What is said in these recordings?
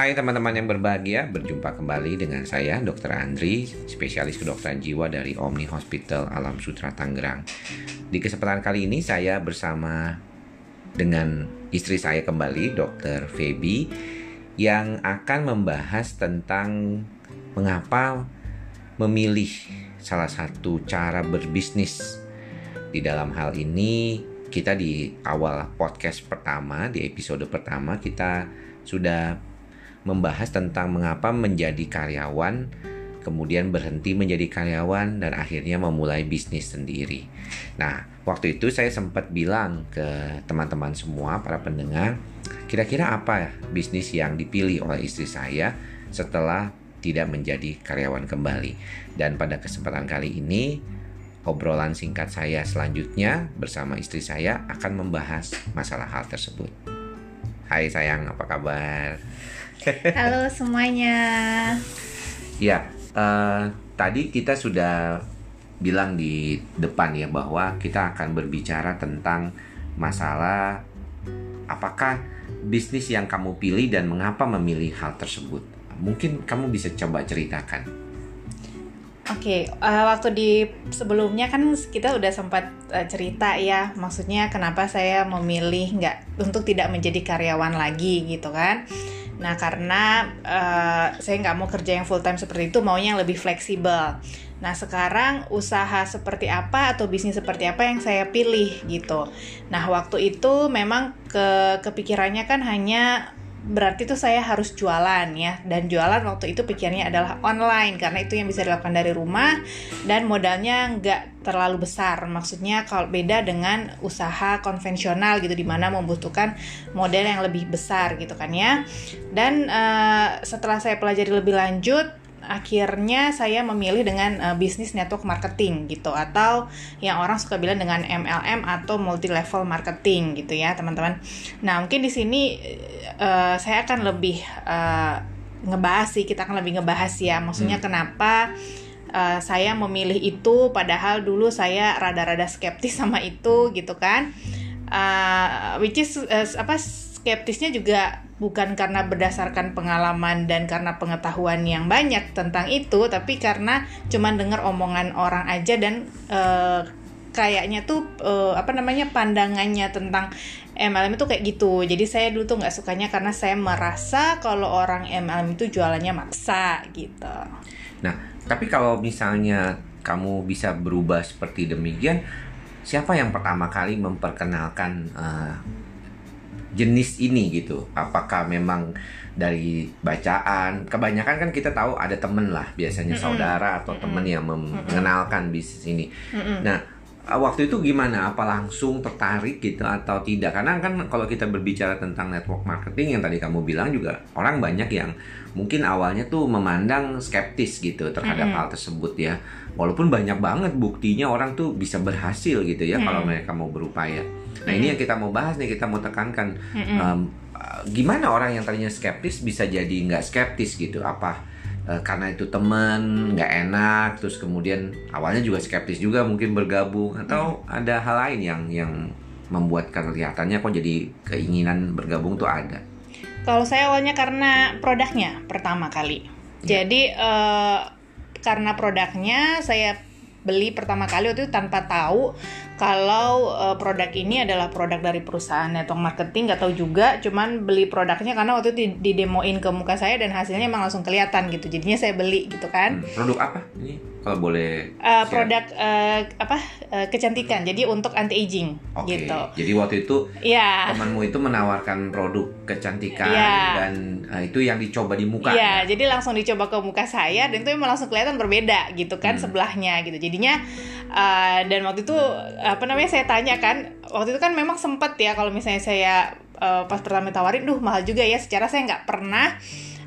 Hai teman-teman yang berbahagia, berjumpa kembali dengan saya Dr. Andri, spesialis kedokteran jiwa dari Omni Hospital Alam Sutra Tangerang. Di kesempatan kali ini saya bersama dengan istri saya kembali, Dr. Feby, yang akan membahas tentang mengapa memilih salah satu cara berbisnis. Di dalam hal ini, kita di awal podcast pertama, di episode pertama kita sudah membahas tentang mengapa menjadi karyawan, kemudian berhenti menjadi karyawan dan akhirnya memulai bisnis sendiri. Nah, waktu itu saya sempat bilang ke teman-teman semua para pendengar, kira-kira apa bisnis yang dipilih oleh istri saya setelah tidak menjadi karyawan kembali. Dan pada kesempatan kali ini obrolan singkat saya selanjutnya bersama istri saya akan membahas masalah hal tersebut. Hai sayang, apa kabar? Halo semuanya. Ya, uh, tadi kita sudah bilang di depan ya bahwa kita akan berbicara tentang masalah apakah bisnis yang kamu pilih dan mengapa memilih hal tersebut. Mungkin kamu bisa coba ceritakan. Oke, okay, uh, eh, waktu di sebelumnya kan kita udah sempat uh, cerita ya, maksudnya kenapa saya memilih nggak untuk tidak menjadi karyawan lagi gitu kan. Nah karena uh, saya nggak mau kerja yang full time seperti itu, maunya yang lebih fleksibel. Nah sekarang usaha seperti apa atau bisnis seperti apa yang saya pilih gitu. Nah waktu itu memang ke kepikirannya kan hanya berarti tuh saya harus jualan ya. Dan jualan waktu itu pikirnya adalah online karena itu yang bisa dilakukan dari rumah dan modalnya nggak terlalu besar. Maksudnya kalau beda dengan usaha konvensional gitu di mana membutuhkan modal yang lebih besar gitu kan ya. Dan uh, setelah saya pelajari lebih lanjut akhirnya saya memilih dengan uh, bisnis network marketing gitu atau yang orang suka bilang dengan MLM atau multi level marketing gitu ya teman-teman. Nah mungkin di sini uh, saya akan lebih uh, ngebahas sih kita akan lebih ngebahas ya maksudnya hmm. kenapa uh, saya memilih itu padahal dulu saya rada-rada skeptis sama itu gitu kan. Uh, which is uh, apa skeptisnya juga bukan karena berdasarkan pengalaman dan karena pengetahuan yang banyak tentang itu, tapi karena cuman dengar omongan orang aja dan uh, kayaknya tuh uh, apa namanya pandangannya tentang MLM itu kayak gitu. Jadi saya dulu tuh nggak sukanya karena saya merasa kalau orang MLM itu jualannya maksa gitu. Nah, tapi kalau misalnya kamu bisa berubah seperti demikian, siapa yang pertama kali memperkenalkan uh, jenis ini gitu apakah memang dari bacaan kebanyakan kan kita tahu ada temen lah biasanya mm -hmm. saudara atau mm -hmm. temen yang mengenalkan bisnis ini mm -hmm. nah waktu itu gimana apa langsung tertarik gitu atau tidak karena kan kalau kita berbicara tentang network marketing yang tadi kamu bilang juga orang banyak yang mungkin awalnya tuh memandang skeptis gitu terhadap mm -hmm. hal tersebut ya walaupun banyak banget buktinya orang tuh bisa berhasil gitu ya mm -hmm. kalau mereka mau berupaya Nah ini yang kita mau bahas nih, kita mau tekankan um, gimana orang yang tadinya skeptis bisa jadi nggak skeptis gitu? Apa uh, karena itu temen nggak enak, terus kemudian awalnya juga skeptis juga mungkin bergabung atau mm. ada hal lain yang yang membuat kelihatannya kok jadi keinginan bergabung tuh ada? Kalau saya awalnya karena produknya pertama kali. Ya. Jadi uh, karena produknya saya beli pertama kali waktu itu tanpa tahu kalau uh, produk ini adalah produk dari perusahaan network marketing nggak tahu juga cuman beli produknya karena waktu itu didemoin ke muka saya dan hasilnya emang langsung kelihatan gitu jadinya saya beli gitu kan hmm, produk apa ini kalau boleh uh, produk uh, apa uh, kecantikan jadi untuk anti aging okay. gitu jadi waktu itu yeah. temanmu itu menawarkan produk kecantikan yeah. dan uh, itu yang dicoba di muka yeah, ya jadi langsung dicoba ke muka saya dan itu emang langsung kelihatan berbeda gitu kan hmm. sebelahnya gitu jadinya uh, dan waktu itu apa namanya saya tanya kan waktu itu kan memang sempet ya kalau misalnya saya uh, pas pertama tawarin duh mahal juga ya secara saya nggak pernah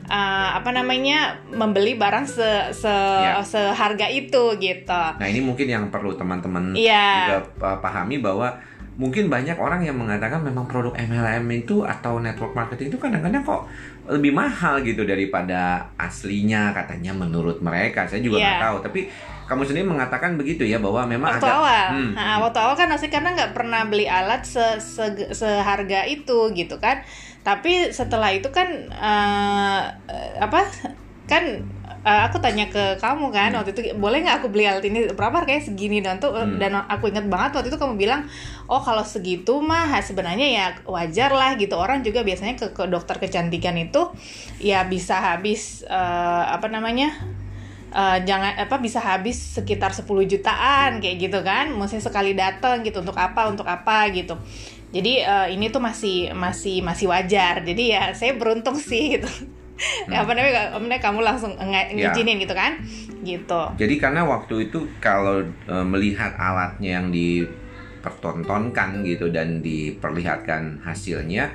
uh, apa namanya membeli barang se se ya. seharga itu gitu. Nah ini mungkin yang perlu teman-teman ya. juga pahami bahwa mungkin banyak orang yang mengatakan memang produk MLM itu atau network marketing itu kadang-kadang kok lebih mahal gitu daripada aslinya katanya menurut mereka. Saya juga nggak yeah. tahu. Tapi kamu sendiri mengatakan begitu ya bahwa memang waktu agak awal. Hmm, Nah, waktu awal kan asli karena nggak pernah beli alat se, se- seharga itu gitu kan. Tapi setelah itu kan eh, apa kan eh, aku tanya ke kamu kan waktu itu boleh nggak aku beli alat ini? Berapa harganya? Segini. Dan tuh Hmm. dan aku ingat banget waktu itu kamu bilang oh kalau segitu mah sebenarnya ya wajar lah gitu. Orang juga biasanya ke, ke dokter kecantikan itu ya bisa habis eh, apa namanya eh, jangan apa bisa habis sekitar 10 jutaan kayak gitu kan. Mesti sekali datang gitu untuk apa untuk apa gitu. Jadi eh, ini tuh masih masih masih wajar. Jadi ya saya beruntung sih gitu. Apa namanya apa namanya, kamu langsung nge- Ya. ngizinin gitu kan. Gitu. Jadi karena waktu itu kalau e, melihat alatnya yang dipertontonkan gitu dan diperlihatkan hasilnya,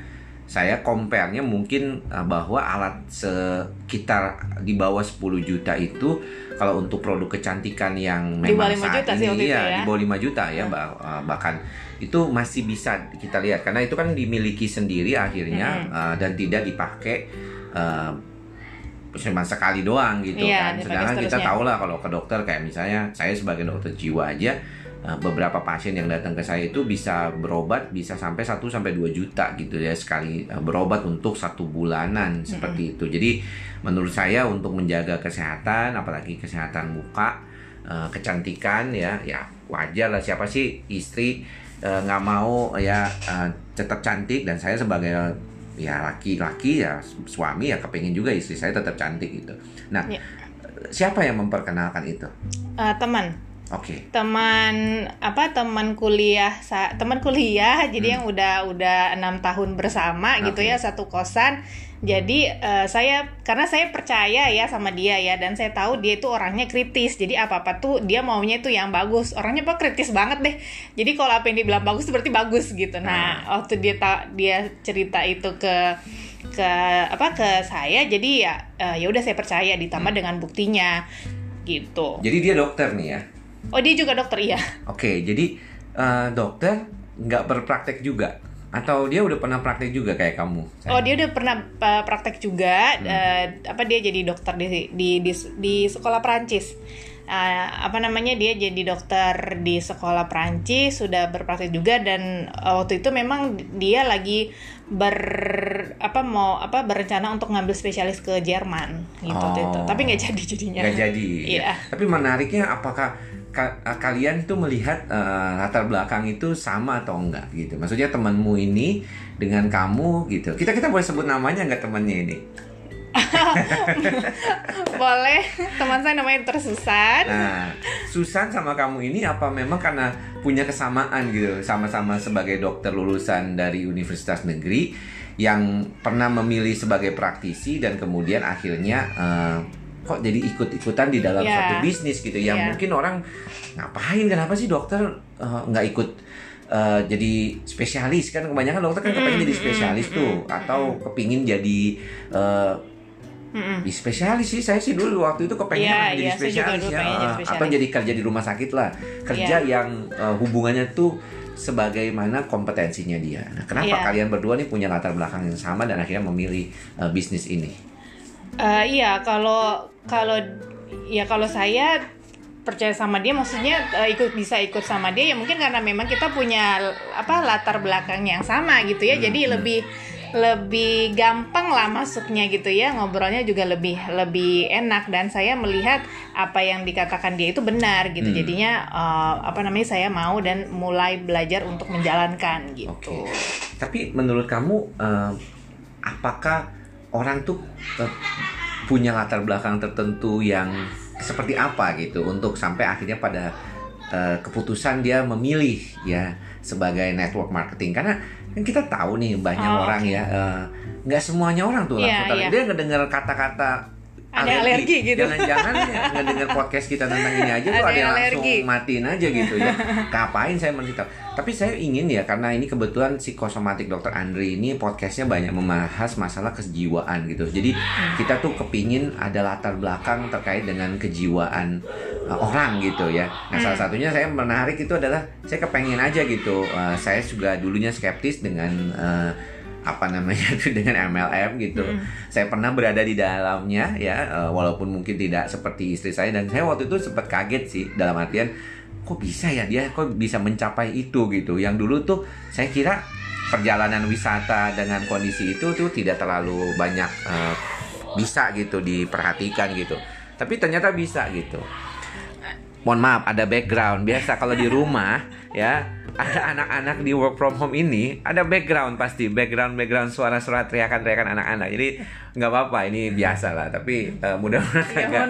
saya compare-nya mungkin e, bahwa alat sekitar di bawah 10 juta itu kalau untuk produk kecantikan yang Di memang bawah 5 saat juta sih ini itu ya, ya. di bawah 5 juta ya Hmm. bah- e, bahkan itu masih bisa kita lihat karena itu kan dimiliki sendiri akhirnya Hmm. e, dan tidak dipakai e, cuma sekali doang gitu Iya, kan. Sedangkan kita tahu lah kalau ke dokter kayak misalnya saya sebagai dokter jiwa aja eh, beberapa pasien yang datang ke saya itu bisa berobat bisa sampai 1 sampai 2 juta gitu ya sekali eh, berobat untuk satu bulanan seperti itu. Jadi menurut saya untuk menjaga kesehatan apalagi kesehatan muka eh, kecantikan ya ya wajar lah siapa sih istri eh, nggak mau ya eh, tetap cantik dan saya sebagai ya laki-laki ya suami ya kepingin juga istri saya tetap cantik gitu. Nah, Ya. siapa yang memperkenalkan itu? Eh, teman Oke. teman apa teman kuliah teman kuliah jadi Hmm. yang udah udah enam tahun bersama gitu Oke. ya satu kosan. Jadi eh, saya karena saya percaya ya sama dia ya dan saya tahu dia itu orangnya kritis. Jadi apa apa tuh dia maunya itu yang bagus. Orangnya apa kritis banget deh. Jadi kalau apa yang dibilang bagus itu berarti bagus gitu. Nah waktu dia ta- dia cerita itu ke ke apa ke saya jadi ya eh, ya udah saya percaya ditambah dengan buktinya gitu. Jadi dia dokter nih ya. Oh dia juga dokter iya Oke, jadi eh, dokter nggak berpraktek juga atau dia udah pernah praktek juga kayak kamu? Oh dia udah pernah uh, praktek juga Hmm. uh, apa dia jadi dokter di di di, di sekolah Perancis Uh, apa namanya dia jadi dokter di sekolah Perancis sudah berpraktek juga dan uh, waktu itu memang dia lagi ber apa mau apa berencana untuk ngambil spesialis ke Jerman gitu waktu itu Oh. tapi nggak jadi jadinya Nggak jadi. Iya. Tapi menariknya apakah ka- kalian tuh melihat eh, latar belakang itu sama atau enggak gitu? Maksudnya temanmu ini dengan kamu gitu. Kita kita boleh sebut namanya nggak temannya ini? boleh teman saya namanya Dr. Susan Nah, Susan sama kamu ini apa memang karena punya kesamaan gitu, sama-sama sebagai dokter lulusan dari universitas negeri yang pernah memilih sebagai praktisi dan kemudian akhirnya eh, kok jadi ikut-ikutan di dalam Iya. satu bisnis gitu yang Iya. mungkin orang ngapain kenapa sih dokter eh, nggak ikut eh, jadi spesialis kan kebanyakan dokter kan kepengen jadi spesialis tuh atau kepingin jadi eh, Mm-mm. di spesialis sih saya sih dulu waktu itu kepengen jadi iya, saya juga spesialis ya jadi spesialis. atau jadi kerja di rumah sakit lah kerja Iya. yang eh, hubungannya tuh sebagaimana kompetensinya dia. Nah, kenapa Iya. kalian berdua nih punya latar belakang yang sama dan akhirnya memilih eh, bisnis ini? Eh, iya, kalau kalau ya kalau saya percaya sama dia, maksudnya eh, ikut bisa ikut sama dia ya mungkin karena memang kita punya apa latar belakang yang sama gitu ya, jadi Hmm. lebih lebih gampang lah masuknya gitu ya ngobrolnya juga lebih lebih enak dan saya melihat apa yang dikatakan dia itu benar gitu Hmm. jadinya eh, apa namanya saya mau dan mulai belajar untuk menjalankan gitu Oke. Tapi menurut kamu eh, apakah orang tuh eh, punya latar belakang tertentu yang seperti apa gitu untuk sampai akhirnya pada eh, keputusan dia memilih ya sebagai network marketing karena kan kita tahu nih banyak Oh, orang oke. ya eh, nggak semuanya orang tuh Iya, langsung tahu. iya. dia ngedengar kata-kata Ada alergi gitu. Jangan-jangan ya ngedengar podcast kita tentang ini aja tuh Ada ada yang langsung matiin aja gitu ya. Ngapain saya mencerita? Tapi saya ingin ya karena ini kebetulan psikosomatik Dr. Andri ini podcastnya banyak membahas masalah kejiwaan gitu. Jadi kita tuh kepingin ada latar belakang terkait dengan kejiwaan uh, orang gitu ya. Nah salah satunya saya menarik itu adalah saya kepengen aja gitu. Uh, saya juga dulunya skeptis dengan uh, apa namanya itu dengan MLM gitu. Mm. Saya pernah berada di dalamnya ya uh, walaupun mungkin tidak seperti istri saya dan saya waktu itu sempat kaget sih dalam artian kok bisa ya dia kok bisa mencapai itu gitu. Yang dulu tuh saya kira perjalanan wisata dengan kondisi itu tuh tidak terlalu banyak uh, bisa gitu diperhatikan gitu. Tapi ternyata bisa gitu. Mohon maaf ada background. Biasa kalau di rumah ya ada anak-anak di work from home ini ada background pasti. Background background suara-suara teriakan-teriakan anak-anak. Jadi nggak apa-apa ini biasa lah. Tapi uh, mudah-mudahan ya,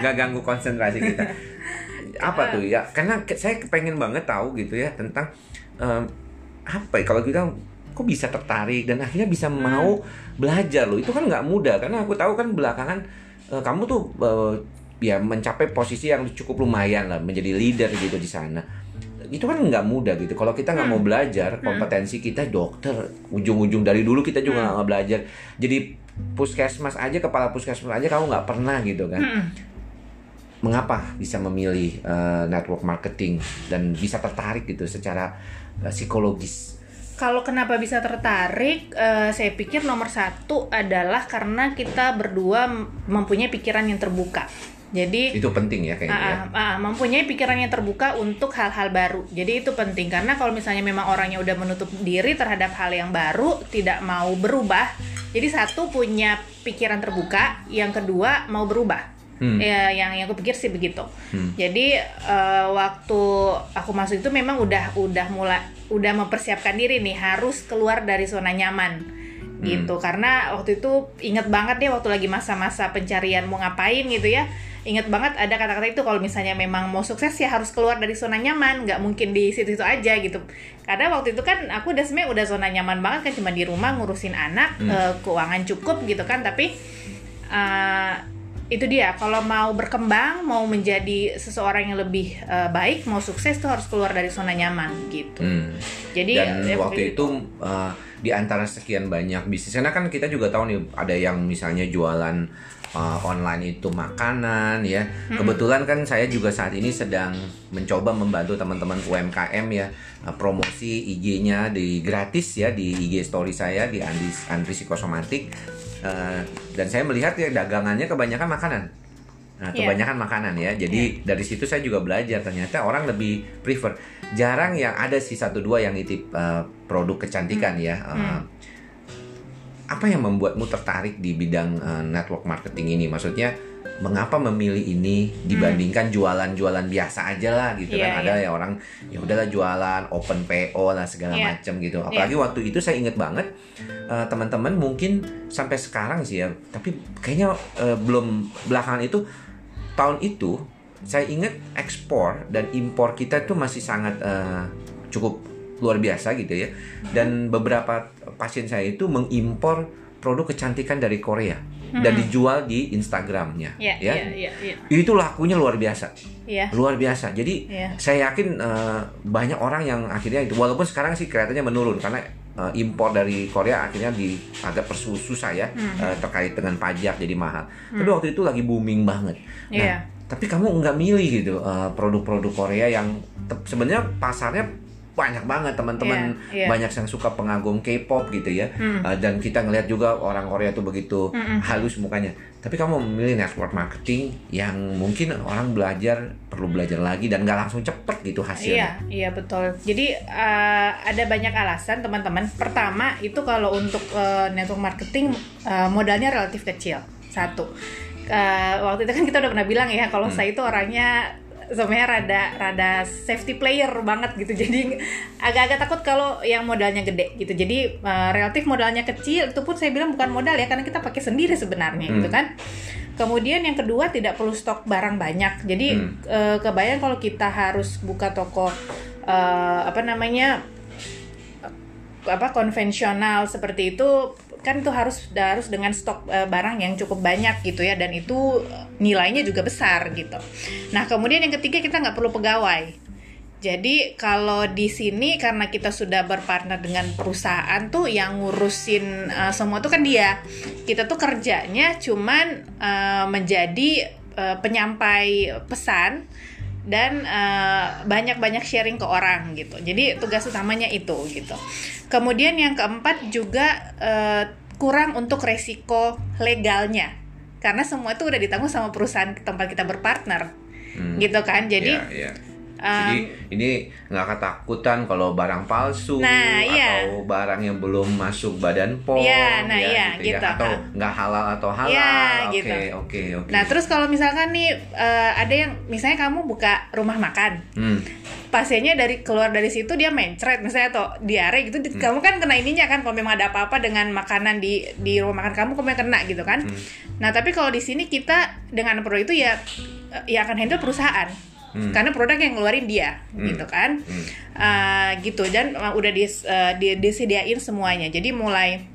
nggak ya. ganggu konsentrasi kita. Apa tuh ya? Karena saya pengen banget tahu gitu ya tentang um, apa ya? Kalau kita kok bisa tertarik dan akhirnya bisa mau belajar loh. Itu kan nggak mudah. Karena aku tahu kan belakangan uh, kamu tuh uh, ya mencapai posisi yang cukup lumayan lah menjadi leader gitu di sana itu kan nggak mudah gitu kalau kita nggak hmm. mau belajar hmm. kompetensi kita dokter ujung-ujung dari dulu kita juga nggak hmm. belajar jadi puskesmas aja kepala puskesmas aja kamu nggak pernah gitu kan hmm. mengapa bisa memilih uh, network marketing dan bisa tertarik gitu secara uh, psikologis kalau kenapa bisa tertarik, uh, saya pikir nomor satu adalah karena kita berdua mempunyai pikiran yang terbuka. Jadi itu penting ya kayaknya. Uh, uh, mempunyai pikiran yang terbuka untuk hal-hal baru. Jadi itu penting karena kalau misalnya memang orangnya udah menutup diri terhadap hal yang baru, tidak mau berubah. Jadi satu punya pikiran terbuka, yang kedua mau berubah. Hmm. Ya, yang yang aku pikir sih begitu. Hmm. Jadi uh, waktu aku masuk itu memang udah udah mulai udah mempersiapkan diri nih harus keluar dari zona nyaman hmm. gitu. Karena waktu itu inget banget deh waktu lagi masa-masa pencarian mau ngapain gitu ya ingat banget ada kata-kata itu kalau misalnya memang mau sukses ya harus keluar dari zona nyaman nggak mungkin di situ-situ aja gitu karena waktu itu kan aku udah sebenarnya udah zona nyaman banget kan cuma di rumah ngurusin anak hmm. uh, keuangan cukup gitu kan tapi uh, itu dia kalau mau berkembang mau menjadi seseorang yang lebih uh, baik mau sukses tuh harus keluar dari zona nyaman gitu hmm. jadi dan ya, waktu itu uh, di antara sekian banyak bisnis karena kan kita juga tahu nih ada yang misalnya jualan uh, online itu makanan ya. Hmm. Kebetulan kan saya juga saat ini sedang mencoba membantu teman-teman UMKM ya uh, promosi IG-nya di gratis ya di IG story saya di Andis Andri Psikosomatik uh, dan saya melihat ya dagangannya kebanyakan makanan. Nah, iya. kebanyakan yeah. makanan ya. Jadi yeah. dari situ saya juga belajar ternyata orang lebih prefer. Jarang yang ada sih satu dua yang nitip uh, produk kecantikan hmm. ya. Uh, hmm apa yang membuatmu tertarik di bidang uh, network marketing ini? Maksudnya mengapa memilih ini dibandingkan hmm. jualan-jualan biasa aja lah gitu yeah, kan? Ada yeah. ya orang ya udahlah jualan open PO lah segala yeah. macam gitu. Iya. Apalagi yeah. waktu itu saya inget banget uh, teman-teman mungkin sampai sekarang sih ya, tapi kayaknya uh, belum belakangan itu tahun itu saya ingat ekspor dan impor kita itu masih sangat uh, cukup luar biasa gitu ya. Dan beberapa pasien saya itu mengimpor produk kecantikan dari Korea hmm. dan dijual di Instagramnya, yeah, ya. Yeah, yeah, yeah. Itu lakunya luar biasa, yeah. luar biasa. Jadi yeah. saya yakin uh, banyak orang yang akhirnya itu, walaupun sekarang sih kelihatannya menurun karena uh, impor dari Korea akhirnya di agak persusah ya hmm. uh, terkait dengan pajak jadi mahal. Hmm. Tapi waktu itu lagi booming banget. Nah, yeah. tapi kamu nggak milih gitu produk-produk uh, Korea yang sebenarnya pasarnya banyak banget teman-teman yeah, yeah. banyak yang suka pengagum K-pop gitu ya hmm. uh, dan kita ngelihat juga orang Korea tuh begitu hmm. halus mukanya tapi kamu memilih network marketing yang mungkin orang belajar perlu belajar lagi dan nggak langsung cepet gitu hasilnya iya iya betul jadi uh, ada banyak alasan teman-teman pertama itu kalau untuk uh, network marketing uh, modalnya relatif kecil satu uh, waktu itu kan kita udah pernah bilang ya kalau hmm. saya itu orangnya sebenarnya rada rada safety player banget gitu jadi agak-agak takut kalau yang modalnya gede gitu jadi uh, relatif modalnya kecil itu pun saya bilang bukan modal ya karena kita pakai sendiri sebenarnya gitu hmm. gitu kan kemudian yang kedua tidak perlu stok barang banyak jadi hmm. uh, kebayang kalau kita harus buka toko uh, apa namanya apa konvensional seperti itu kan itu harus harus dengan stok uh, barang yang cukup banyak gitu ya dan itu nilainya juga besar gitu. Nah kemudian yang ketiga kita nggak perlu pegawai. Jadi kalau di sini karena kita sudah berpartner dengan perusahaan tuh yang ngurusin uh, semua tuh kan dia. Kita tuh kerjanya cuman uh, menjadi uh, penyampai pesan dan uh, banyak-banyak sharing ke orang gitu. Jadi tugas utamanya itu gitu. Kemudian yang keempat juga uh, kurang untuk resiko legalnya karena semua itu udah ditanggung sama perusahaan tempat kita berpartner hmm. gitu kan. Jadi yeah, yeah Um, Jadi ini nggak ketakutan kalau barang palsu nah, iya. atau barang yang belum masuk badan pom, ya, nah, ya, iya, gitu, gitu. Ya. atau nggak halal atau halal. Ya, oke, gitu. oke, oke. Nah, terus kalau misalkan nih uh, ada yang misalnya kamu buka rumah makan, hmm. pasiennya dari keluar dari situ dia mencret misalnya atau diare gitu, hmm. kamu kan kena ininya kan kalau memang ada apa-apa dengan makanan di di rumah makan kamu, kamu kena gitu kan. Hmm. Nah, tapi kalau di sini kita dengan produk itu ya ya akan handle perusahaan hmm. karena produk yang ngeluarin dia hmm. gitu kan. Hmm. uh, gitu. Dan uh, udah dis, uh, disediain semuanya. Jadi mulai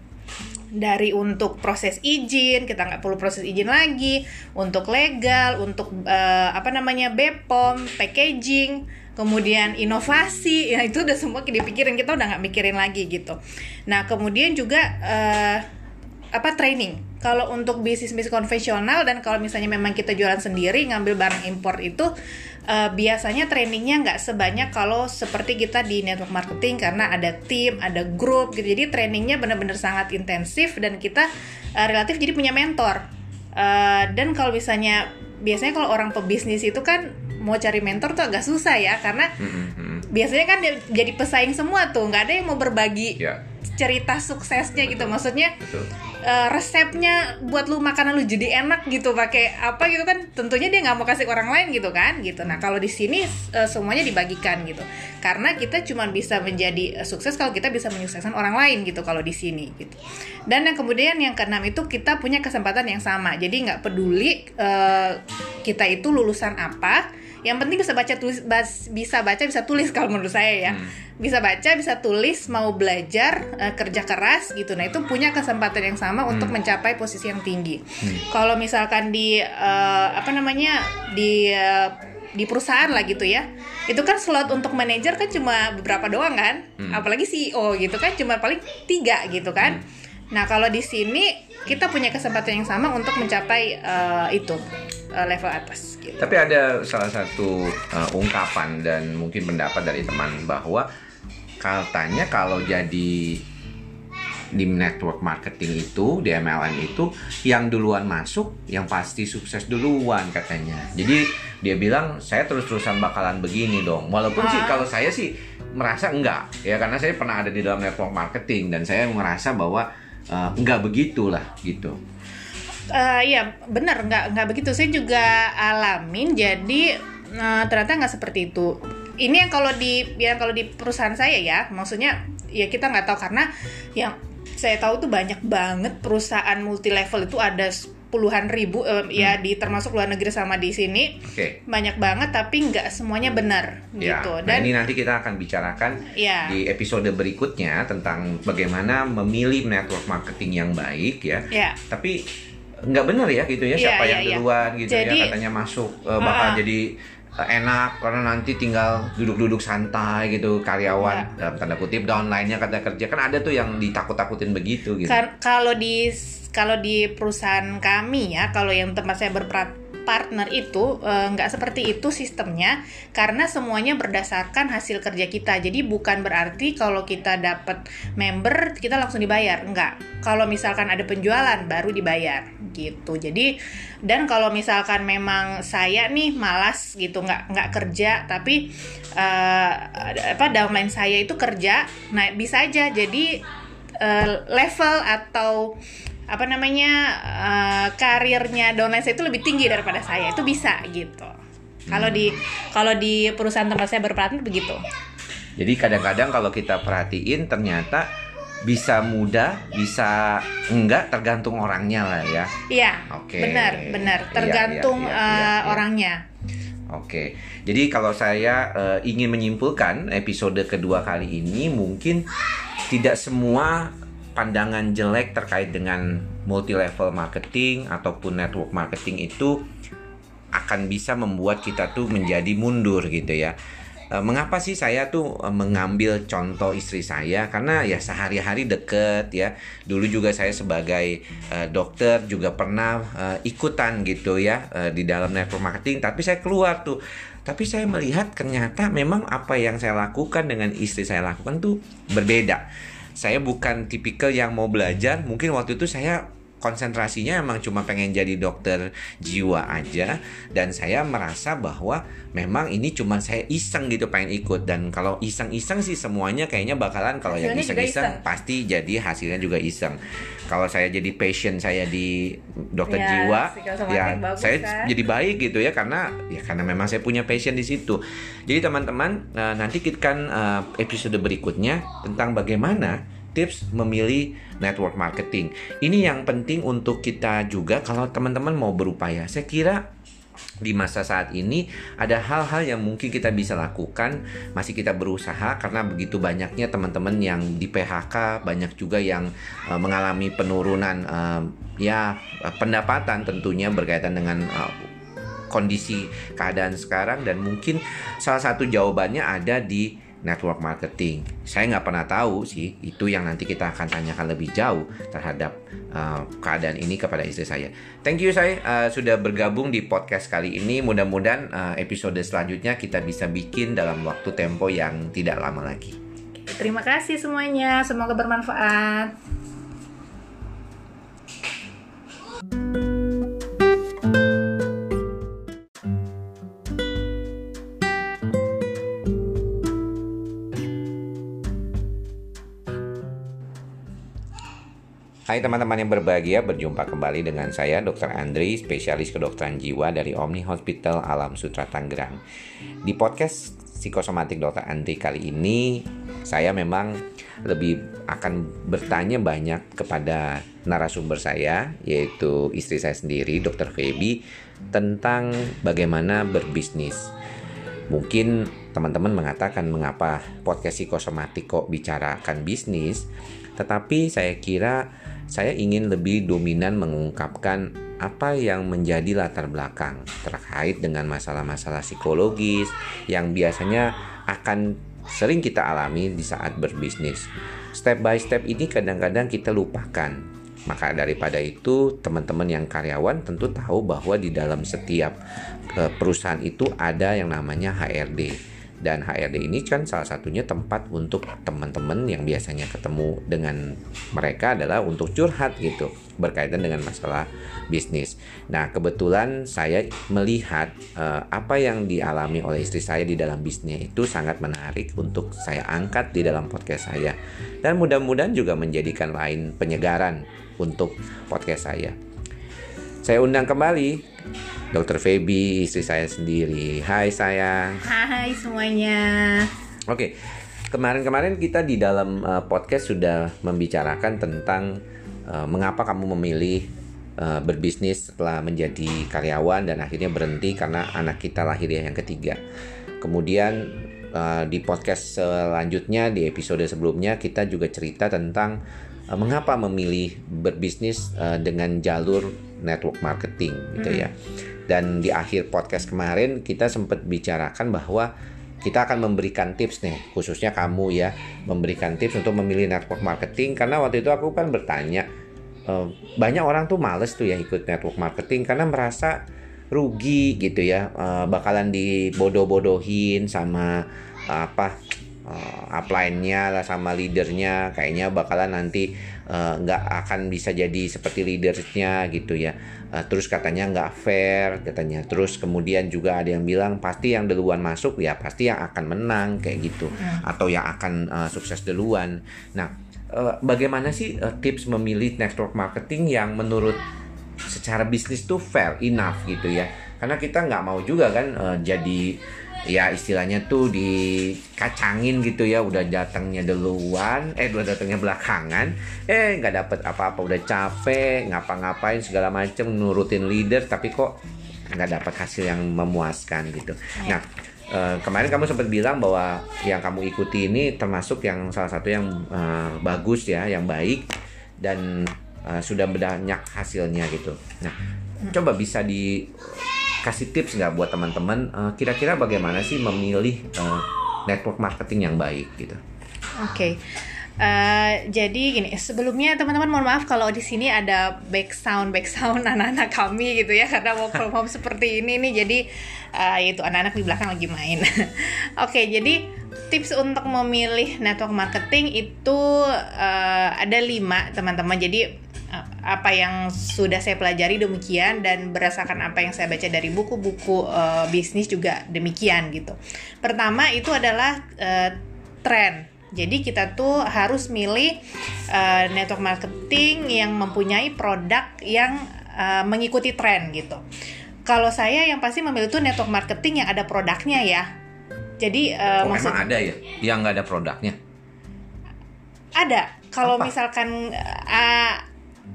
dari untuk proses izin kita nggak perlu proses izin lagi untuk legal untuk uh, apa namanya bepom packaging kemudian inovasi. Ya itu udah semua dipikirin. Kita udah nggak mikirin lagi gitu. Nah kemudian juga uh, apa training. Kalau untuk bisnis bisnis konvensional dan kalau misalnya memang kita jualan sendiri ngambil barang impor itu uh, biasanya trainingnya nggak sebanyak kalau seperti kita di network marketing karena ada tim, ada grup gitu. Jadi trainingnya benar-benar sangat intensif dan kita uh, relatif jadi punya mentor. Uh, dan kalau misalnya biasanya kalau orang pebisnis itu kan mau cari mentor tuh agak susah ya karena mm-hmm. biasanya kan jadi pesaing semua tuh nggak ada yang mau berbagi yeah. Cerita suksesnya gitu. Betul. gitu maksudnya Betul. uh, resepnya buat lu makanan lu jadi enak gitu pakai apa gitu kan tentunya dia nggak mau kasih orang lain gitu kan gitu. Nah kalau di sini uh, semuanya dibagikan gitu. Karena kita cuma bisa menjadi uh, sukses kalau kita bisa menyukseskan orang lain gitu kalau di sini gitu. Dan yang kemudian yang keenam itu kita punya kesempatan yang sama. Jadi nggak peduli uh, kita itu lulusan apa yang penting bisa baca tulis bisa baca bisa tulis kalau menurut saya ya hmm. bisa baca bisa tulis mau belajar uh, kerja keras gitu nah itu punya kesempatan yang sama hmm. untuk mencapai posisi yang tinggi hmm. kalau misalkan di uh, apa namanya di uh, di perusahaan lah gitu ya itu kan slot untuk manajer kan cuma beberapa doang kan hmm. apalagi CEO gitu kan cuma paling tiga gitu kan hmm. Nah kalau di sini kita punya kesempatan yang sama untuk mencapai uh, itu uh, level atas. Gitu. Tapi ada salah satu uh, ungkapan dan mungkin pendapat dari teman bahwa katanya kalau jadi di network marketing itu di MLM itu yang duluan masuk yang pasti sukses duluan katanya jadi dia bilang saya terus-terusan bakalan begini dong walaupun ah. sih kalau saya sih merasa enggak ya karena saya pernah ada di dalam network marketing dan saya merasa bahwa uh, enggak begitulah gitu. Uh, iya benar nggak nggak begitu. Saya juga alamin jadi uh, ternyata nggak seperti itu. Ini yang kalau di yang kalau di perusahaan saya ya maksudnya ya kita nggak tahu karena yang saya tahu tuh banyak banget perusahaan multi level itu ada puluhan ribu um, hmm. ya di termasuk luar negeri sama di sini okay. banyak banget tapi nggak semuanya benar ya, gitu nah dan nah ini nanti kita akan bicarakan ya. di episode berikutnya tentang bagaimana memilih network marketing yang baik ya, ya. tapi nggak benar ya gitu ya, ya siapa ya, yang ya. duluan gitu ya, jadi, ya katanya masuk uh, bakal uh, jadi enak karena nanti tinggal duduk-duduk santai gitu karyawan ya. dalam tanda kutip downline-nya kata kerja kan ada tuh yang ditakut-takutin begitu gitu. Kalau di kalau di perusahaan kami ya kalau yang tempat saya berpraktek partner itu eh, nggak seperti itu sistemnya karena semuanya berdasarkan hasil kerja kita. Jadi bukan berarti kalau kita dapat member kita langsung dibayar. Nggak. Kalau misalkan ada penjualan baru dibayar gitu. Jadi dan kalau misalkan memang saya nih malas gitu nggak nggak kerja tapi uh, apa downline saya itu kerja nah bisa aja. Jadi uh, level atau apa namanya uh, karirnya downline saya itu lebih tinggi daripada saya. Itu bisa gitu. Kalau di kalau di perusahaan tempat saya berperan begitu. Jadi kadang-kadang kalau kita perhatiin ternyata bisa mudah bisa enggak tergantung orangnya lah ya. Iya oke. okay. benar benar. Iya, tergantung iya, iya, iya, iya, uh, orangnya. Oke, jadi kalau saya uh, ingin menyimpulkan episode kedua kali ini mungkin tidak semua pandangan jelek terkait dengan multi level marketing ataupun network marketing itu akan bisa membuat kita tuh menjadi mundur gitu ya. E, mengapa sih saya tuh e, mengambil contoh istri saya? Karena ya sehari-hari deket ya. Dulu juga saya sebagai uh, dokter juga pernah uh, ikutan gitu ya di dalam network marketing. Tapi saya keluar tuh. Tapi saya melihat ternyata memang apa yang saya lakukan dengan istri saya lakukan tuh berbeda saya bukan tipikal yang mau belajar. Mungkin waktu itu saya konsentrasinya emang cuma pengen jadi dokter jiwa aja. Dan saya merasa bahwa memang ini cuma saya iseng gitu pengen ikut. Dan kalau iseng-iseng sih semuanya kayaknya bakalan. Kalau yang iseng-iseng pasti jadi hasilnya juga iseng. Kalau saya jadi passion saya di dokter ya, jiwa ya saya kan? jadi baik gitu ya karena ya karena memang saya punya passion di situ. Jadi teman-teman eh, nanti kita kan episode berikutnya tentang bagaimana tips memilih network marketing. Ini yang penting untuk kita juga kalau teman-teman mau berupaya. Saya kira di masa saat ini ada hal-hal yang mungkin kita bisa lakukan masih kita berusaha karena begitu banyaknya teman-teman yang di PHK banyak juga yang uh, mengalami penurunan uh, ya pendapatan tentunya berkaitan dengan uh, kondisi keadaan sekarang dan mungkin salah satu jawabannya ada di network marketing. Saya nggak pernah tahu sih itu yang nanti kita akan tanyakan lebih jauh terhadap uh, keadaan ini kepada istri saya. Thank you saya uh, sudah bergabung di podcast kali ini. Mudah-mudahan uh, episode selanjutnya kita bisa bikin dalam waktu tempo yang tidak lama lagi. Terima kasih semuanya, semoga bermanfaat. Hai teman-teman yang berbahagia, berjumpa kembali dengan saya Dr. Andri, spesialis kedokteran jiwa dari Omni Hospital Alam Sutra Tangerang. Di podcast psikosomatik Dr. Andri kali ini, saya memang lebih akan bertanya banyak kepada narasumber saya, yaitu istri saya sendiri, Dr. Feby, tentang bagaimana berbisnis. Mungkin teman-teman mengatakan mengapa podcast psikosomatik kok bicarakan bisnis, tetapi saya kira saya ingin lebih dominan mengungkapkan apa yang menjadi latar belakang terkait dengan masalah-masalah psikologis yang biasanya akan sering kita alami di saat berbisnis. Step by step ini kadang-kadang kita lupakan. Maka daripada itu, teman-teman yang karyawan tentu tahu bahwa di dalam setiap eh, perusahaan itu ada yang namanya HRD dan HRD ini kan salah satunya tempat untuk teman-teman yang biasanya ketemu dengan mereka adalah untuk curhat gitu berkaitan dengan masalah bisnis. Nah, kebetulan saya melihat uh, apa yang dialami oleh istri saya di dalam bisnis itu sangat menarik untuk saya angkat di dalam podcast saya. Dan mudah-mudahan juga menjadikan lain penyegaran untuk podcast saya. Saya undang kembali Dokter Feby, istri saya sendiri. Hai sayang. Hai semuanya. Oke, kemarin-kemarin kita di dalam uh, podcast sudah membicarakan tentang uh, mengapa kamu memilih uh, berbisnis setelah menjadi karyawan dan akhirnya berhenti karena anak kita lahir yang ketiga. Kemudian uh, di podcast selanjutnya di episode sebelumnya kita juga cerita tentang uh, mengapa memilih berbisnis uh, dengan jalur network marketing gitu ya. Dan di akhir podcast kemarin kita sempat bicarakan bahwa kita akan memberikan tips nih, khususnya kamu ya, memberikan tips untuk memilih network marketing karena waktu itu aku kan bertanya uh, banyak orang tuh males tuh ya ikut network marketing karena merasa rugi gitu ya, uh, bakalan dibodoh-bodohin sama apa uh, upline-nya lah sama leadernya kayaknya bakalan nanti nggak uh, akan bisa jadi seperti leadersnya gitu ya. Uh, terus katanya nggak fair katanya. Terus kemudian juga ada yang bilang pasti yang duluan masuk ya pasti yang akan menang kayak gitu. Hmm. atau yang akan uh, sukses duluan. Nah uh, bagaimana sih uh, tips memilih network marketing yang menurut secara bisnis tuh fair enough gitu ya? Karena kita nggak mau juga kan uh, jadi ya istilahnya tuh dikacangin gitu ya. Udah datangnya duluan eh udah datangnya belakangan. Eh nggak dapet apa-apa. Udah capek ngapa-ngapain segala macem nurutin leader tapi kok nggak dapat hasil yang memuaskan gitu. Iya. nah uh, kemarin kamu sempat bilang bahwa yang kamu ikuti ini termasuk yang salah satu yang uh, bagus ya yang baik dan uh, sudah banyak hasilnya gitu. Nah coba bisa di kasih tips nggak buat teman-teman uh, kira-kira bagaimana sih memilih uh, network marketing yang baik gitu? Oke. Okay. Uh, jadi gini, sebelumnya teman-teman mohon maaf kalau di sini ada back sound back anak-anak kami gitu ya karena work from home seperti ini nih jadi uh, itu anak-anak di belakang lagi main. Oke, okay, jadi tips untuk memilih network marketing itu uh, ada lima teman-teman. Jadi apa yang sudah saya pelajari demikian dan berdasarkan apa yang saya baca dari buku-buku uh, bisnis juga demikian gitu. Pertama itu adalah uh, tren. Jadi kita tuh harus milih uh, network marketing yang mempunyai produk yang uh, mengikuti tren gitu. Kalau saya yang pasti memilih tuh network marketing yang ada produknya ya. Jadi uh, oh, maksud emang ada ya yang nggak ada produknya? Ada. Kalau misalkan uh,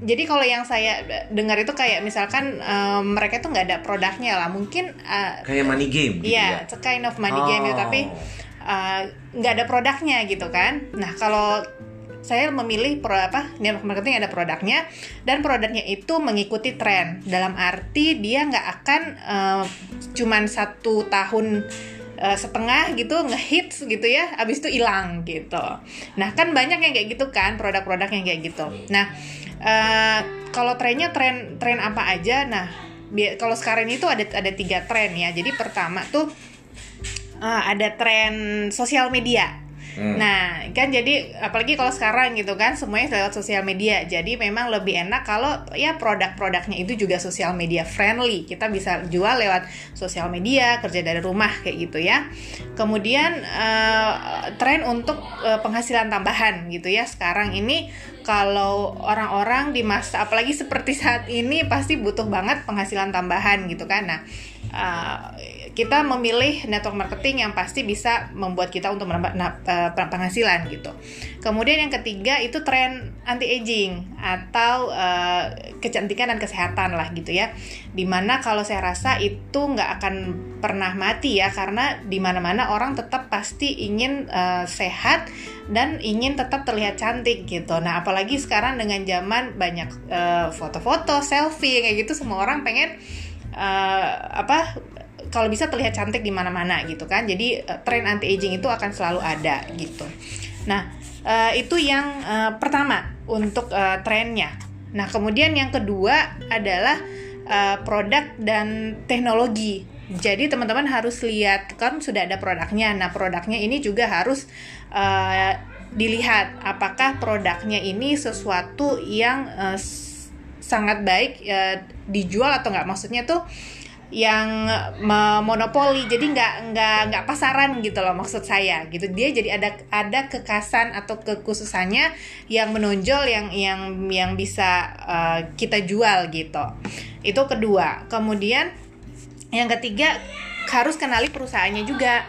jadi kalau yang saya dengar itu kayak misalkan um, mereka tuh nggak ada produknya lah. Mungkin uh, kayak money game gitu iya, ya? kind of money oh. game ya. Tapi uh, nggak uh, ada produknya gitu kan. Nah kalau saya memilih pro apa network marketing ada produknya dan produknya itu mengikuti tren. Dalam arti dia nggak akan uh, cuman satu tahun uh, setengah gitu ngehits gitu ya abis itu hilang gitu. Nah kan banyak yang kayak gitu kan produk-produk yang kayak gitu. Nah uh, kalau trennya tren tren apa aja nah kalau sekarang itu ada ada tiga tren ya jadi pertama tuh uh, ada tren sosial media Hmm. Nah, kan jadi apalagi kalau sekarang gitu kan semuanya lewat sosial media. Jadi memang lebih enak kalau ya produk-produknya itu juga sosial media friendly. Kita bisa jual lewat sosial media, kerja dari rumah kayak gitu ya. Kemudian uh, tren untuk uh, penghasilan tambahan gitu ya. Sekarang ini kalau orang-orang di masa apalagi seperti saat ini pasti butuh banget penghasilan tambahan gitu kan. Nah, uh, kita memilih network marketing yang pasti bisa membuat kita untuk menambah uh, penghasilan gitu. Kemudian yang ketiga itu tren anti aging atau uh, kecantikan dan kesehatan lah gitu ya. Di mana kalau saya rasa itu nggak akan pernah mati ya karena di mana-mana orang tetap pasti ingin uh, sehat dan ingin tetap terlihat cantik gitu. Nah apalagi sekarang dengan zaman banyak foto-foto, uh, selfie kayak gitu semua orang pengen uh, apa kalau bisa terlihat cantik di mana-mana gitu kan. Jadi uh, tren anti aging itu akan selalu ada gitu. Nah, uh, itu yang uh, pertama untuk trennya. Nah, kemudian yang kedua adalah produk dan teknologi. Jadi teman-teman harus lihat kan sudah ada produknya. Nah, produknya ini juga harus dilihat apakah produknya ini sesuatu yang sangat baik dijual atau enggak. Maksudnya tuh yang monopoli. Jadi nggak nggak nggak pasaran gitu loh maksud saya gitu. Dia jadi ada ada kekasan atau kekhususannya yang menonjol yang yang yang bisa uh, kita jual gitu. Itu kedua. Kemudian yang ketiga harus kenali perusahaannya juga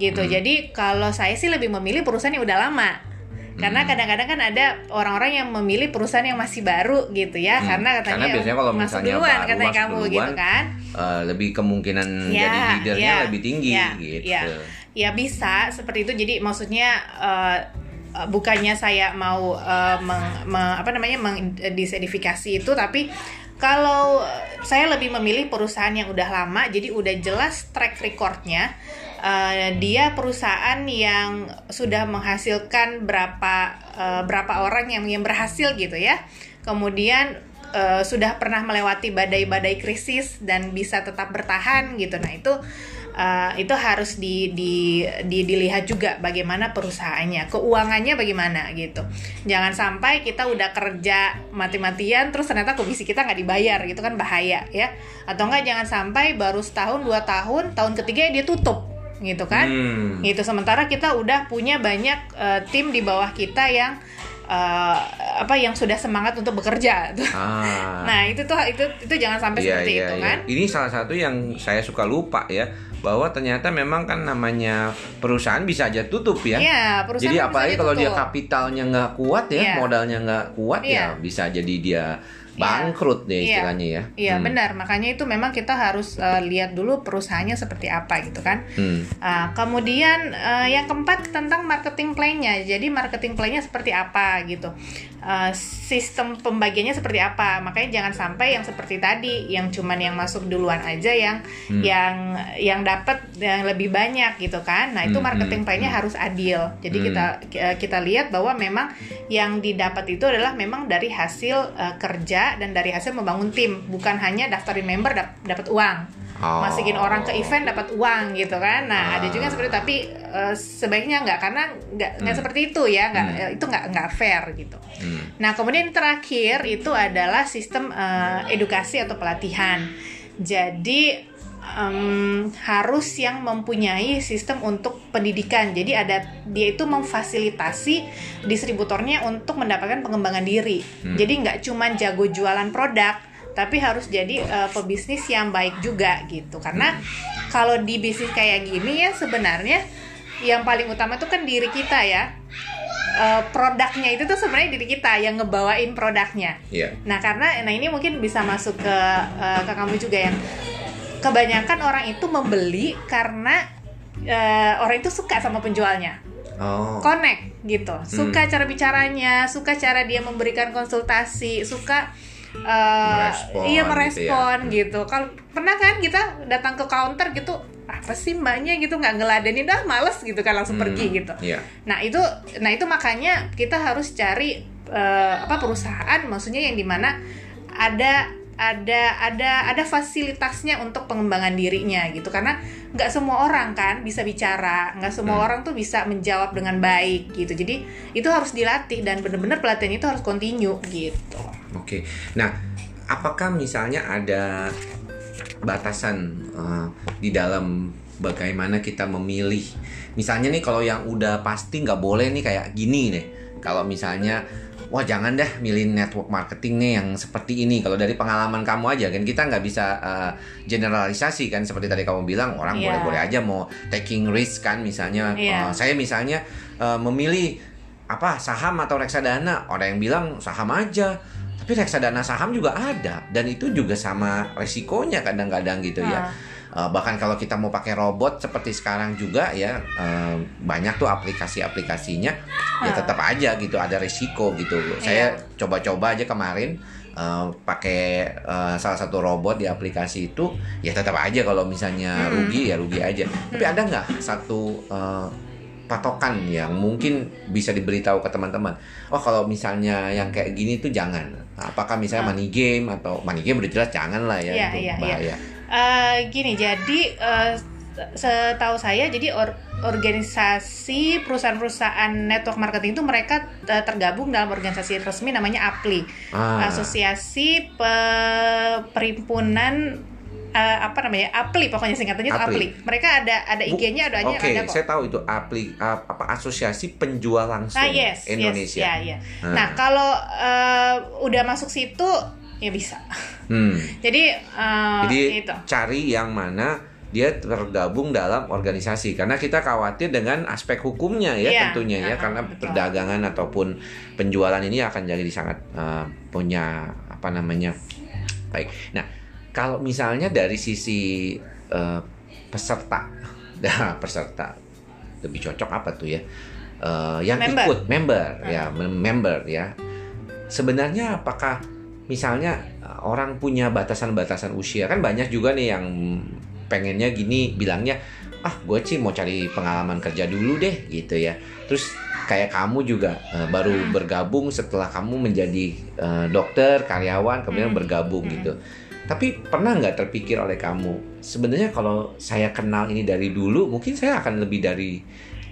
gitu. Hmm. jadi kalau saya sih lebih memilih perusahaan yang udah lama karena hmm. kadang-kadang kan ada orang-orang yang memilih perusahaan yang masih baru gitu ya hmm. karena katanya karena biasanya kalau masuk misalnya duluan baru, katanya kamu duluan, gitu kan uh, lebih kemungkinan ya, jadi leadernya ya, lebih tinggi ya, gitu ya. ya bisa seperti itu jadi maksudnya uh, bukannya saya mau uh, meng, me, apa namanya mengdisedifikasi itu tapi kalau saya lebih memilih perusahaan yang udah lama jadi udah jelas track recordnya uh, dia perusahaan yang sudah menghasilkan berapa uh, berapa orang yang yang berhasil gitu ya kemudian uh, sudah pernah melewati badai-badai krisis dan bisa tetap bertahan gitu nah itu Uh, itu harus di, di, di dilihat juga bagaimana perusahaannya, keuangannya bagaimana gitu. Jangan sampai kita udah kerja mati-matian terus ternyata komisi kita nggak dibayar gitu kan bahaya ya. Atau enggak jangan sampai baru setahun dua tahun, tahun ketiga dia tutup gitu kan hmm. gitu sementara kita udah punya banyak uh, tim di bawah kita yang uh, apa yang sudah semangat untuk bekerja ah. nah itu tuh itu itu jangan sampai yeah, seperti yeah, itu yeah. kan ini salah satu yang saya suka lupa ya bahwa ternyata memang kan namanya perusahaan bisa aja tutup ya. Yeah, jadi apalagi kalau dia kapitalnya nggak kuat ya, yeah. modalnya nggak kuat yeah. ya bisa jadi dia bangkrut deh Iya. istilahnya ya. Iya Hmm. benar, makanya itu memang kita harus eh, lihat dulu perusahaannya seperti apa gitu kan. Hmm. Ah, kemudian eh, yang keempat tentang marketing plan-nya. Jadi marketing plan-nya seperti apa gitu. Eh, sistem pembagiannya seperti apa. Makanya jangan sampai yang seperti tadi yang cuman yang masuk duluan aja yang Hmm. yang yang dapat yang lebih banyak gitu kan. Nah, itu Hmm, marketing hmm, plan-nya hmm. harus adil. Jadi Hmm. kita kita lihat bahwa memang yang didapat itu adalah memang dari hasil eh, kerja dan dari hasil membangun tim, bukan hanya daftarin member dap- dapat uang Oh. masukin orang ke event dapat uang gitu kan nah ada juga seperti itu, tapi eh, sebaiknya nggak karena nggak nggak Hmm. seperti itu ya nggak Hmm. eh, itu nggak nggak fair gitu Hmm. nah kemudian terakhir itu adalah sistem eh, edukasi atau pelatihan jadi em, harus yang mempunyai sistem untuk pendidikan. Jadi ada dia itu memfasilitasi distributornya untuk mendapatkan pengembangan diri. Hmm. jadi nggak cuman jago jualan produk tapi harus jadi eh, pebisnis yang baik juga gitu. Karena kalau di bisnis kayak gini ya sebenarnya yang paling utama itu kan diri kita ya. Eh, produknya itu tuh sebenarnya diri kita yang ngebawain produknya. Iya. nah karena nah ini mungkin bisa masuk ke eh, ke kamu juga yang kebanyakan orang itu membeli karena eh, orang itu suka sama penjualnya. Oh. connect gitu. Suka cara bicaranya suka cara dia memberikan konsultasi suka uh, Merespon iya gitu merespon gitu, kalau pernah kan kita datang ke counter gitu apa sih mbaknya? gitu nggak ngeladenin dah males gitu kan langsung Hmm. pergi gitu. Iya. nah itu nah itu makanya kita harus cari eh, apa perusahaan maksudnya yang di mana ada ada ada ada fasilitasnya untuk pengembangan dirinya gitu karena nggak semua orang kan bisa bicara nggak semua Hmm. orang tuh bisa menjawab dengan baik gitu jadi itu harus dilatih dan bener-bener pelatihan itu harus continue gitu Oke. Nah, apakah misalnya ada batasan eh, di dalam bagaimana kita memilih? Misalnya nih kalau yang udah pasti nggak boleh nih kayak gini nih. Kalau misalnya wah jangan dah milih network marketing nih yang seperti ini. Kalau dari pengalaman kamu aja kan kita nggak bisa eh, generalisasi kan seperti tadi kamu bilang orang Iya. boleh-boleh aja mau taking risk kan misalnya. Iya. eh, saya misalnya eh, memilih apa saham atau reksadana orang yang bilang saham aja tapi reksadana saham juga ada dan itu juga sama resikonya kadang-kadang gitu ya Eh, bahkan kalau kita mau pakai robot seperti sekarang juga ya eh, banyak tuh aplikasi-aplikasinya ya Ah. tetap aja gitu ada resiko gitu saya coba-coba aja kemarin eh, pakai eh, salah satu robot di aplikasi itu ya tetap aja kalau misalnya Hmm. rugi ya rugi aja tapi ada nggak satu eh, patokan yang mungkin bisa diberitahu ke teman-teman. Oh kalau misalnya yang kayak gini tuh jangan. Apakah misalnya Ah. money game atau money game udah jelas jangan lah ya Iya, itu iya, iya. bahaya. Eh, gini jadi eh, setahu saya jadi or- organisasi perusahaan-perusahaan network marketing itu mereka eh, tergabung dalam organisasi resmi namanya APLI Ah, Asosiasi Pe- Perhimpunan eh, apa namanya APLI pokoknya singkatannya itu APLI. Mereka ada ada IG-nya ada Oke, ada kok saya tahu itu apli ap- apa asosiasi penjual langsung Ah yes, Indonesia. yes, ya, ya. Ah. Nah kalau eh, udah masuk situ ya bisa. Hmm. Jadi, eh, Jadi itu. cari yang mana dia tergabung dalam organisasi karena kita khawatir dengan aspek hukumnya ya Iya, tentunya ya uh-uh, karena betul. perdagangan ataupun penjualan ini akan jadi sangat uh, punya apa namanya baik. Nah kalau misalnya dari sisi uh, peserta, nah peserta lebih cocok apa tuh ya? Uh, yang Member. ikut member ya mem- member ya. Sebenarnya apakah misalnya uh, orang punya batasan-batasan usia kan banyak juga nih yang pengennya gini bilangnya ah gue sih mau cari pengalaman kerja dulu deh gitu ya terus kayak kamu juga uh, baru Hmm. bergabung setelah kamu menjadi uh, dokter karyawan kemudian Hmm. bergabung Hmm. gitu tapi pernah nggak terpikir oleh kamu sebenarnya kalau saya kenal ini dari dulu mungkin saya akan lebih dari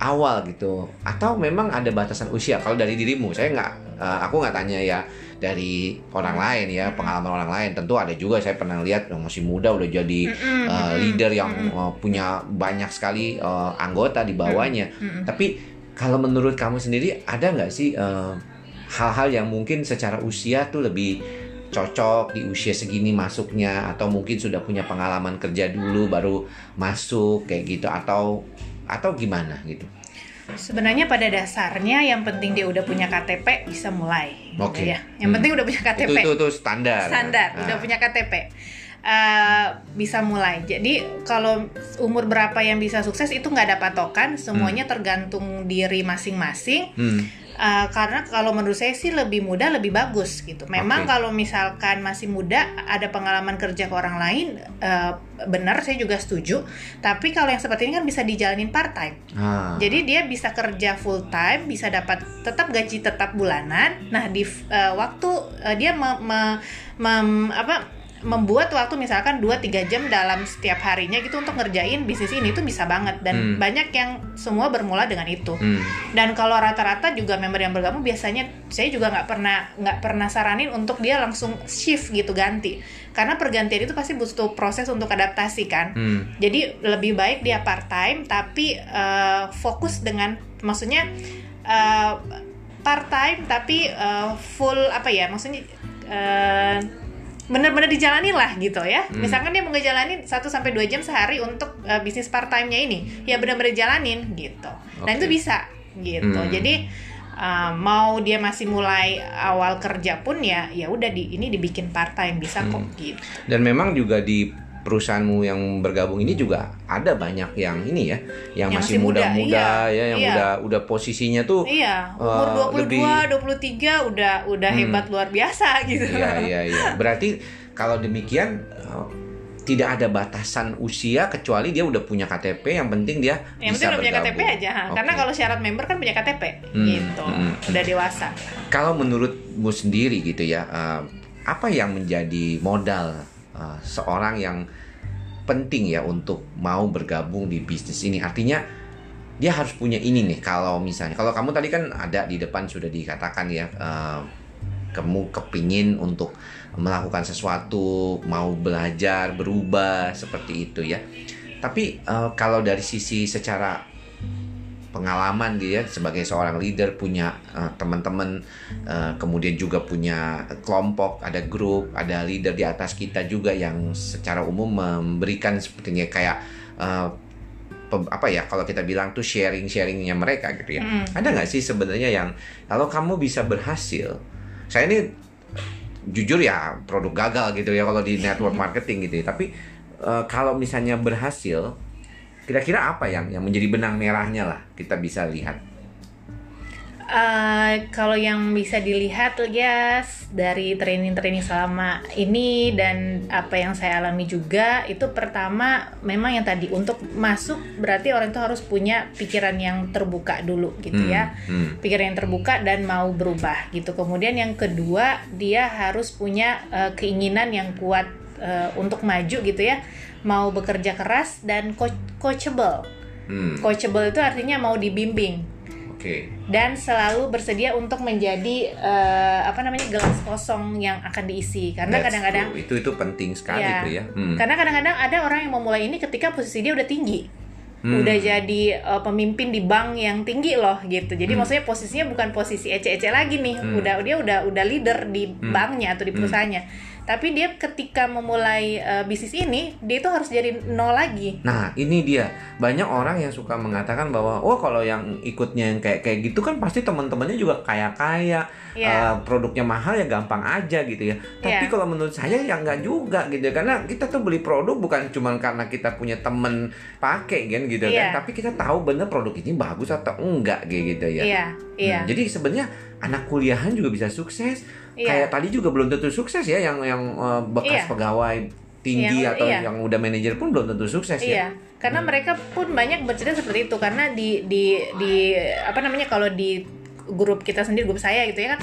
awal gitu atau memang ada batasan usia kalau dari dirimu saya nggak uh, aku nggak tanya ya dari orang lain ya pengalaman orang lain. Tentu ada juga saya pernah lihat yang masih muda udah jadi uh, leader yang uh, punya banyak sekali uh, anggota di bawahnya. Tapi kalau menurut kamu sendiri ada nggak sih uh, hal-hal yang mungkin secara usia tuh lebih cocok di usia segini masuknya? Atau mungkin sudah punya pengalaman kerja dulu baru masuk kayak gitu? Atau atau gimana gitu? Sebenarnya pada dasarnya yang penting dia udah punya KTP bisa mulai. Oke. ya. Yang Hmm. penting udah punya KTP. Itu, itu itu standar. standar Nah. udah punya KTP Eh, bisa mulai jadi kalau umur berapa yang bisa sukses itu nggak ada patokan semuanya tergantung diri masing-masing Hmm. Eh, karena kalau menurut saya sih lebih muda lebih bagus gitu memang Oke. kalau misalkan masih muda ada pengalaman kerja ke orang lain eh, benar saya juga setuju tapi kalau yang seperti ini kan bisa dijalanin part time Ah. jadi dia bisa kerja full time, bisa dapat tetap gaji tetap bulanan. Nah di eh, waktu eh, dia me- me- mem- apa membuat waktu misalkan 2-3 jam dalam setiap harinya gitu untuk ngerjain bisnis ini tuh bisa banget dan Hmm. banyak yang semua bermula dengan itu. Hmm. Dan kalau rata-rata juga member yang bergabung biasanya saya juga nggak pernah nggak pernah saranin untuk dia langsung shift gitu ganti karena pergantian itu pasti butuh proses untuk adaptasi kan. Hmm. Jadi lebih baik dia part time tapi eh, fokus dengan maksudnya eh, part time tapi eh, full apa ya maksudnya eh, bener-bener dijalanin lah gitu ya. Hmm. Misalkan dia mau ngejalanin 1 sampai 2 jam sehari untuk eh, bisnis part time-nya ini, ya bener-bener jalanin gitu. Dan Oke. itu bisa gitu. Hmm. Jadi eh, mau dia masih mulai awal kerja pun ya ya udah di ini dibikin part time bisa kok Hmm. gitu. Dan memang juga di perusahaanmu yang bergabung ini juga ada banyak yang ini ya, yang, Yang masih masih muda, muda-muda iya, ya, yang iya. udah udah posisinya tuh Iya, umur Eh, 22, lebih- 23 udah udah Hmm. hebat luar biasa gitu. Iya iya iya. Berarti kalau demikian eh, tidak ada batasan usia kecuali dia udah punya KTP yang penting dia Yang bisa penting udah punya. KTP aja, ha. Oke. karena kalau syarat member kan punya KTP Hmm, gitu, hmm, udah dewasa. kalau menurutmu sendiri gitu ya, eh, apa yang menjadi modal eh, seorang yang penting ya untuk mau bergabung di bisnis ini? Artinya dia harus punya ini nih. Kalau misalnya, kalau kamu tadi kan ada di depan sudah dikatakan ya, eh, kamu kepingin untuk melakukan sesuatu, mau belajar, berubah seperti itu ya. Tapi eh, kalau dari sisi secara pengalaman dia sebagai seorang leader punya eh, teman-teman eh, kemudian juga punya kelompok ada grup ada leader di atas kita juga yang secara umum memberikan sepertinya kayak pe- apa ya kalau kita bilang tuh sharing sharingnya mereka gitu ya Mm. ada nggak sih sebenarnya yang kalau kamu bisa berhasil saya ini jujur ya produk gagal gitu ya kalau di network marketing gitu ya tapi eh, kalau misalnya berhasil kira-kira apa yang yang menjadi benang merahnya lah kita bisa lihat? Eh, kalau yang bisa dilihat ya dari training-training selama ini dan apa yang saya alami juga itu pertama memang yang tadi untuk masuk berarti orang itu harus punya pikiran yang terbuka dulu gitu Hmm, ya. hmm. pikiran yang terbuka dan mau berubah gitu. Kemudian yang kedua dia harus punya eh, keinginan yang kuat eh, untuk maju gitu ya mau bekerja keras dan co- coachable Hmm, coachable itu artinya mau dibimbing Oke. dan selalu bersedia untuk menjadi eh, apa namanya gelas kosong yang akan diisi karena kadang-kadang itu itu penting sekali Iya. tuh ya. Hmm. karena kadang-kadang ada orang yang memulai ini ketika posisi dia udah tinggi Hmm. udah jadi eh, pemimpin di bank yang tinggi loh gitu jadi Hmm. maksudnya posisinya bukan posisi ece-ece lagi nih Hmm. udah dia udah udah leader di Hmm. banknya atau di Hmm. Tapi dia ketika memulai eh, bisnis ini dia itu harus jadi nol lagi Nah, ini dia. Banyak orang yang suka mengatakan bahwa oh kalau yang ikutnya yang kayak kayak gitu kan pasti teman-temannya juga kaya-kaya, Iya. eh, produknya mahal ya gampang aja gitu ya. Tapi Iya. kalau menurut saya ya nggak juga gitu ya. Karena kita tuh beli produk bukan cuma karena kita punya temen pakai kan gitu Iya. kan, tapi kita tahu bener produk ini bagus atau enggak gitu ya. iya iya Hmm, jadi sebenarnya anak kuliahan juga bisa sukses. Iya. Kayak tadi juga belum tentu sukses ya yang yang eh, bekas Iya. pegawai tinggi Yang- atau iya. yang udah manajer pun belum tentu sukses ya. Iya, karena mereka pun banyak bercerita seperti itu karena di di di apa namanya kalau di grup kita sendiri grup saya gitu ya kan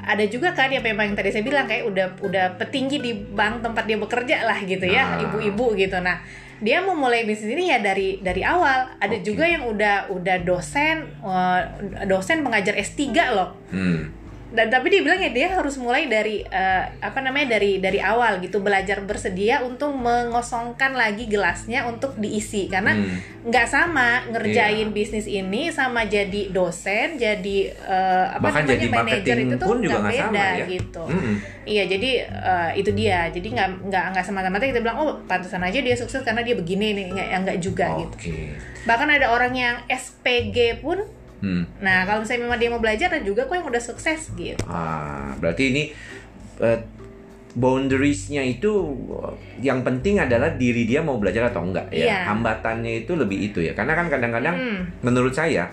ada juga kan yang memang yang tadi saya bilang kayak udah udah petinggi di bank tempat dia bekerja lah gitu ya Ah. ibu-ibu gitu nah dia mau mulai bisnis ini ya dari dari awal ada Oke. juga yang udah udah dosen eh, dosen pengajar S3 loh Hmm. Dan tapi dia bilang ya dia harus mulai dari eh, apa namanya dari dari awal gitu belajar bersedia untuk mengosongkan lagi gelasnya untuk diisi karena Hmm. nggak sama ngerjain Iya. bisnis ini sama jadi dosen jadi eh, apa Bahkan namanya jadi manajer itu tuh nggak nggak sama beda ya. gitu Mm-mm. iya jadi eh, itu dia jadi nggak nggak nggak semata-mata kita bilang oh pantesan aja dia sukses karena dia begini nih nggak nggak juga gitu Oke. bahkan ada orang yang SPG pun Hmm. Nah, kalau misalnya memang dia mau belajar dan juga kok yang udah sukses gitu. Ah, berarti ini uh, boundariesnya itu uh, yang penting adalah diri dia mau belajar atau enggak ya. Iya. Hambatannya itu lebih itu ya. Karena kan kadang-kadang Hmm. menurut saya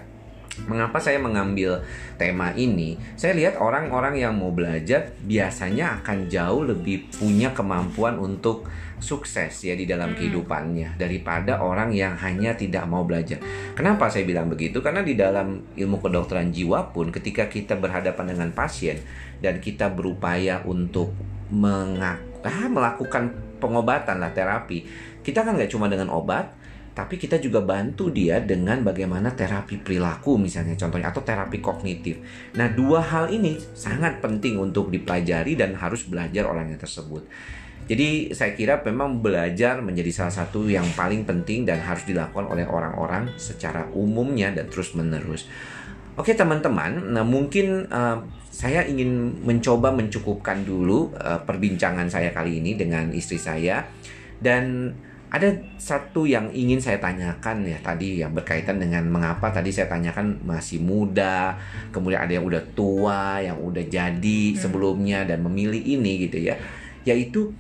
mengapa saya mengambil tema ini? Saya lihat orang-orang yang mau belajar biasanya akan jauh lebih punya kemampuan untuk sukses ya di dalam Hmm. kehidupannya daripada orang yang hanya tidak mau belajar. Kenapa saya bilang begitu? Karena di dalam ilmu kedokteran jiwa pun ketika kita berhadapan dengan pasien dan kita berupaya untuk mengak- ah, melakukan pengobatan lah terapi, kita kan nggak cuma dengan obat, tapi kita juga bantu dia dengan bagaimana terapi perilaku misalnya contohnya atau terapi kognitif. Nah, dua hal ini sangat penting untuk dipelajari dan harus belajar orangnya tersebut. Jadi saya kira memang belajar menjadi salah satu yang paling penting dan harus dilakukan oleh orang-orang secara umumnya dan terus-menerus. Oke teman-teman, nah mungkin eh, saya ingin mencoba mencukupkan dulu eh, perbincangan saya kali ini dengan istri saya dan ada satu yang ingin saya tanyakan ya tadi yang berkaitan dengan mengapa tadi saya tanyakan masih muda, kemudian ada yang udah tua, yang udah jadi sebelumnya dan memilih ini gitu ya. Yaitu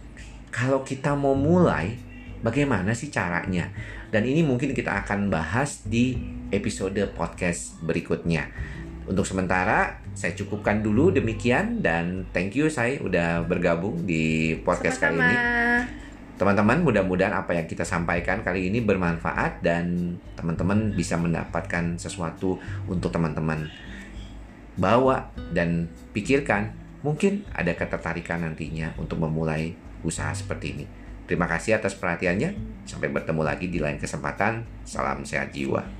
kalau kita mau mulai bagaimana sih caranya? Dan ini mungkin kita akan bahas di episode podcast berikutnya. Untuk sementara saya cukupkan dulu demikian dan thank you saya udah bergabung di podcast kali Sama-sama. ini. Teman-teman, mudah-mudahan apa yang kita sampaikan kali ini bermanfaat dan teman-teman bisa mendapatkan sesuatu untuk teman-teman bawa dan pikirkan. Mungkin ada ketertarikan nantinya untuk memulai usaha seperti ini. Terima kasih atas perhatiannya. Sampai bertemu lagi di lain kesempatan. Salam sehat jiwa.